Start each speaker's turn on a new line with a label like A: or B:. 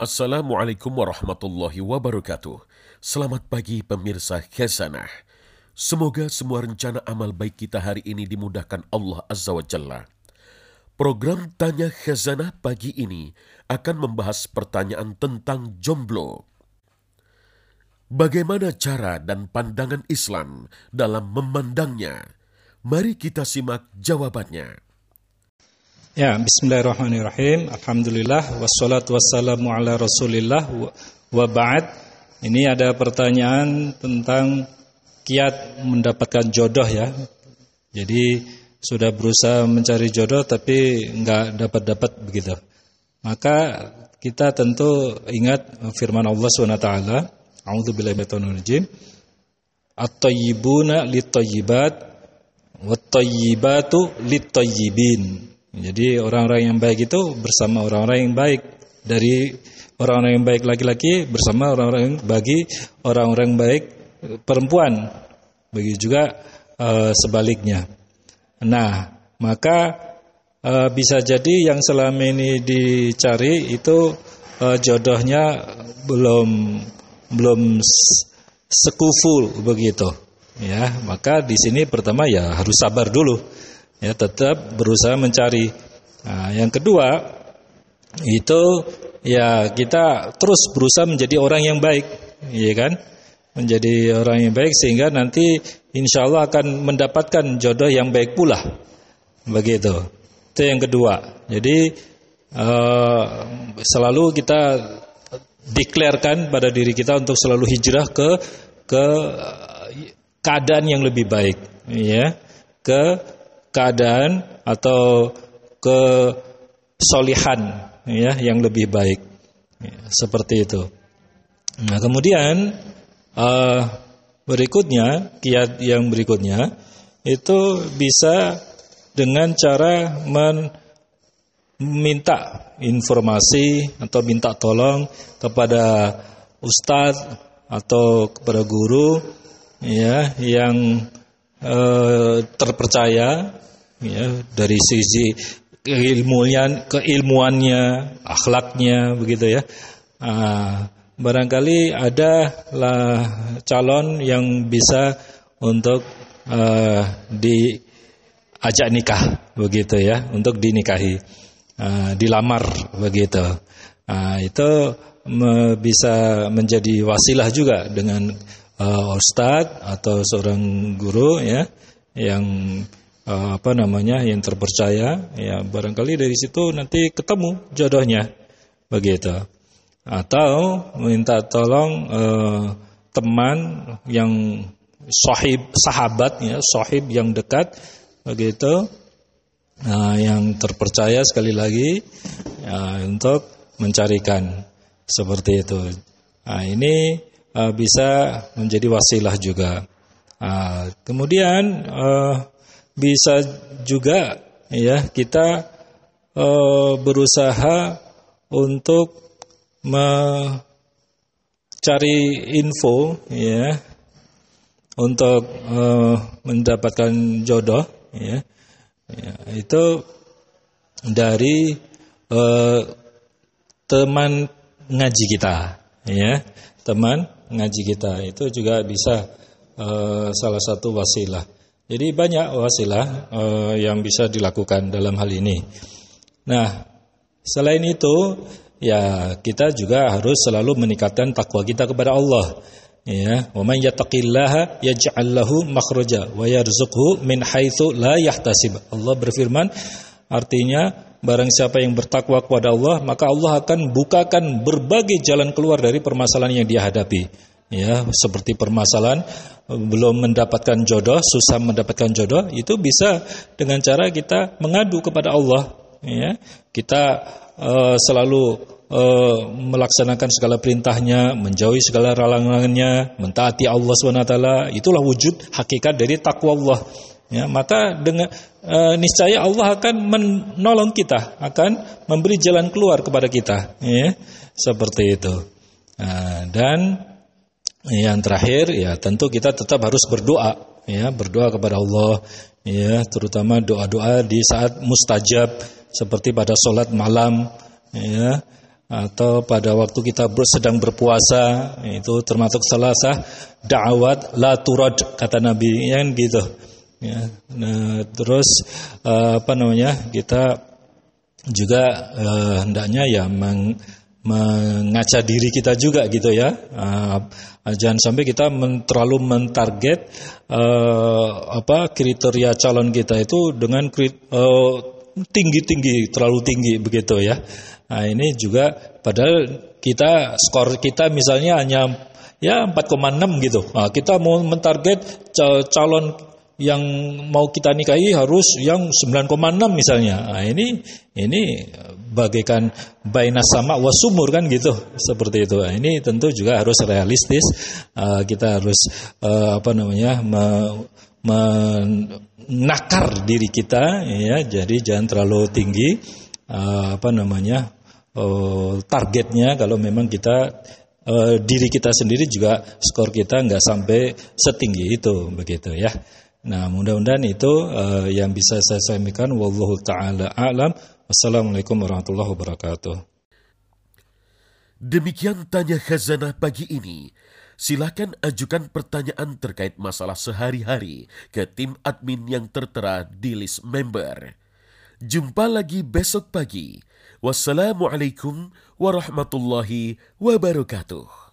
A: Assalamualaikum warahmatullahi wabarakatuh. Selamat pagi pemirsa Khazanah. Semoga semua rencana amal baik kita hari ini dimudahkan Allah Azza wa Jalla. Program Tanya Khazanah pagi ini akan membahas pertanyaan tentang jomblo. Bagaimana cara dan pandangan Islam dalam memandangnya? Mari kita simak jawabannya.
B: Ya, bismillahirrahmanirrahim. Alhamdulillah wassalatu wassalamu ala Rasulillah wa ba'd. Ini ada pertanyaan tentang kiat mendapatkan jodoh ya. Jadi sudah berusaha mencari jodoh tapi nggak dapat-dapat begitu. Maka kita tentu ingat firman Allah SWT. A'udzubillahi minasyaitonir At-tayyibuna lit-tayyibat wat-tayyibatu lit-tayyibin. Jadi orang-orang yang baik itu bersama orang-orang yang baik dari orang-orang yang baik laki-laki bersama orang-orang yang bagi orang-orang baik perempuan. Begitu juga uh, sebaliknya. Nah, maka uh, bisa jadi yang selama ini dicari itu uh, jodohnya belum belum sekufu begitu. Ya, maka di sini pertama ya harus sabar dulu. Ya, tetap berusaha mencari. Nah, yang kedua itu ya kita terus berusaha menjadi orang yang baik, ya kan? Menjadi orang yang baik sehingga nanti insya Allah akan mendapatkan jodoh yang baik pula. Begitu. Itu yang kedua. Jadi uh, selalu kita deklarkan pada diri kita untuk selalu hijrah ke ke keadaan yang lebih baik, ya, ke keadaan atau ke solihan, ya, yang lebih baik, ya, seperti itu. Nah, kemudian uh, berikutnya, kiat yang berikutnya itu bisa dengan cara meminta informasi atau minta tolong kepada ustadz atau kepada guru ya yang eh, terpercaya ya dari sisi keilmuan keilmuannya akhlaknya begitu ya. Ah, barangkali ada lah calon yang bisa untuk uh, diajak nikah begitu ya untuk dinikahi uh, dilamar begitu. Uh, itu bisa menjadi wasilah juga dengan uh, ustadz atau seorang guru ya yang uh, apa namanya yang terpercaya ya barangkali dari situ nanti ketemu jodohnya begitu. Atau minta tolong uh, teman yang sahib sahabat ya sahib yang dekat begitu. Nah, yang terpercaya sekali lagi ya, untuk mencarikan seperti itu. Nah, ini uh, bisa menjadi wasilah juga. Uh, kemudian uh, bisa juga ya kita uh, berusaha untuk mencari info ya untuk uh, mendapatkan jodoh ya, ya itu dari uh, teman ngaji kita ya teman ngaji kita itu juga bisa uh, salah satu wasilah. Jadi banyak wasilah uh, yang bisa dilakukan dalam hal ini. Nah, selain itu ya kita juga harus selalu meningkatkan takwa kita kepada Allah. Ya, wa man yattaqillaha yaj'al lahu makhraja wa yarzuqhu min haitsu la yahtasib. Allah berfirman artinya Barang siapa yang bertakwa kepada Allah, maka Allah akan bukakan berbagai jalan keluar dari permasalahan yang dia hadapi. Ya, seperti permasalahan belum mendapatkan jodoh, susah mendapatkan jodoh, itu bisa dengan cara kita mengadu kepada Allah. Ya, kita uh, selalu uh, melaksanakan segala perintahnya, menjauhi segala larangannya, mentaati Allah swt. Itulah wujud hakikat dari takwa Allah. Ya, maka dengan e, niscaya Allah akan menolong kita, akan memberi jalan keluar kepada kita, ya, seperti itu. Nah, dan yang terakhir ya tentu kita tetap harus berdoa, ya, berdoa kepada Allah, ya, terutama doa-doa di saat mustajab seperti pada sholat malam, ya. atau pada waktu kita sedang berpuasa itu termasuk salah sah da'awat la kata Nabi yang gitu ya nah, terus uh, apa namanya kita juga uh, hendaknya ya meng, mengaca diri kita juga gitu ya uh, jangan sampai kita men, terlalu mentarget uh, apa kriteria calon kita itu dengan uh, tinggi-tinggi terlalu tinggi begitu ya Nah ini juga padahal kita skor kita misalnya hanya ya 4,6 gitu. Nah, kita mau mentarget calon yang mau kita nikahi harus yang 9,6 misalnya. Nah, ini ini bagaikan baina sama wasumur kan gitu seperti itu. Nah, ini tentu juga harus realistis. Uh, kita harus uh, apa namanya me, menakar diri kita ya. Jadi jangan terlalu tinggi uh, apa namanya uh, targetnya kalau memang kita uh, diri kita sendiri juga skor kita nggak sampai setinggi itu begitu ya. Nah mudah-mudahan itu uh, yang bisa saya sampaikan. Wallahu taala alam. Wassalamualaikum warahmatullahi wabarakatuh.
A: Demikian tanya khazanah pagi ini. Silakan ajukan pertanyaan terkait masalah sehari-hari ke tim admin yang tertera di list member. Jumpa lagi besok pagi. Wassalamualaikum warahmatullahi wabarakatuh.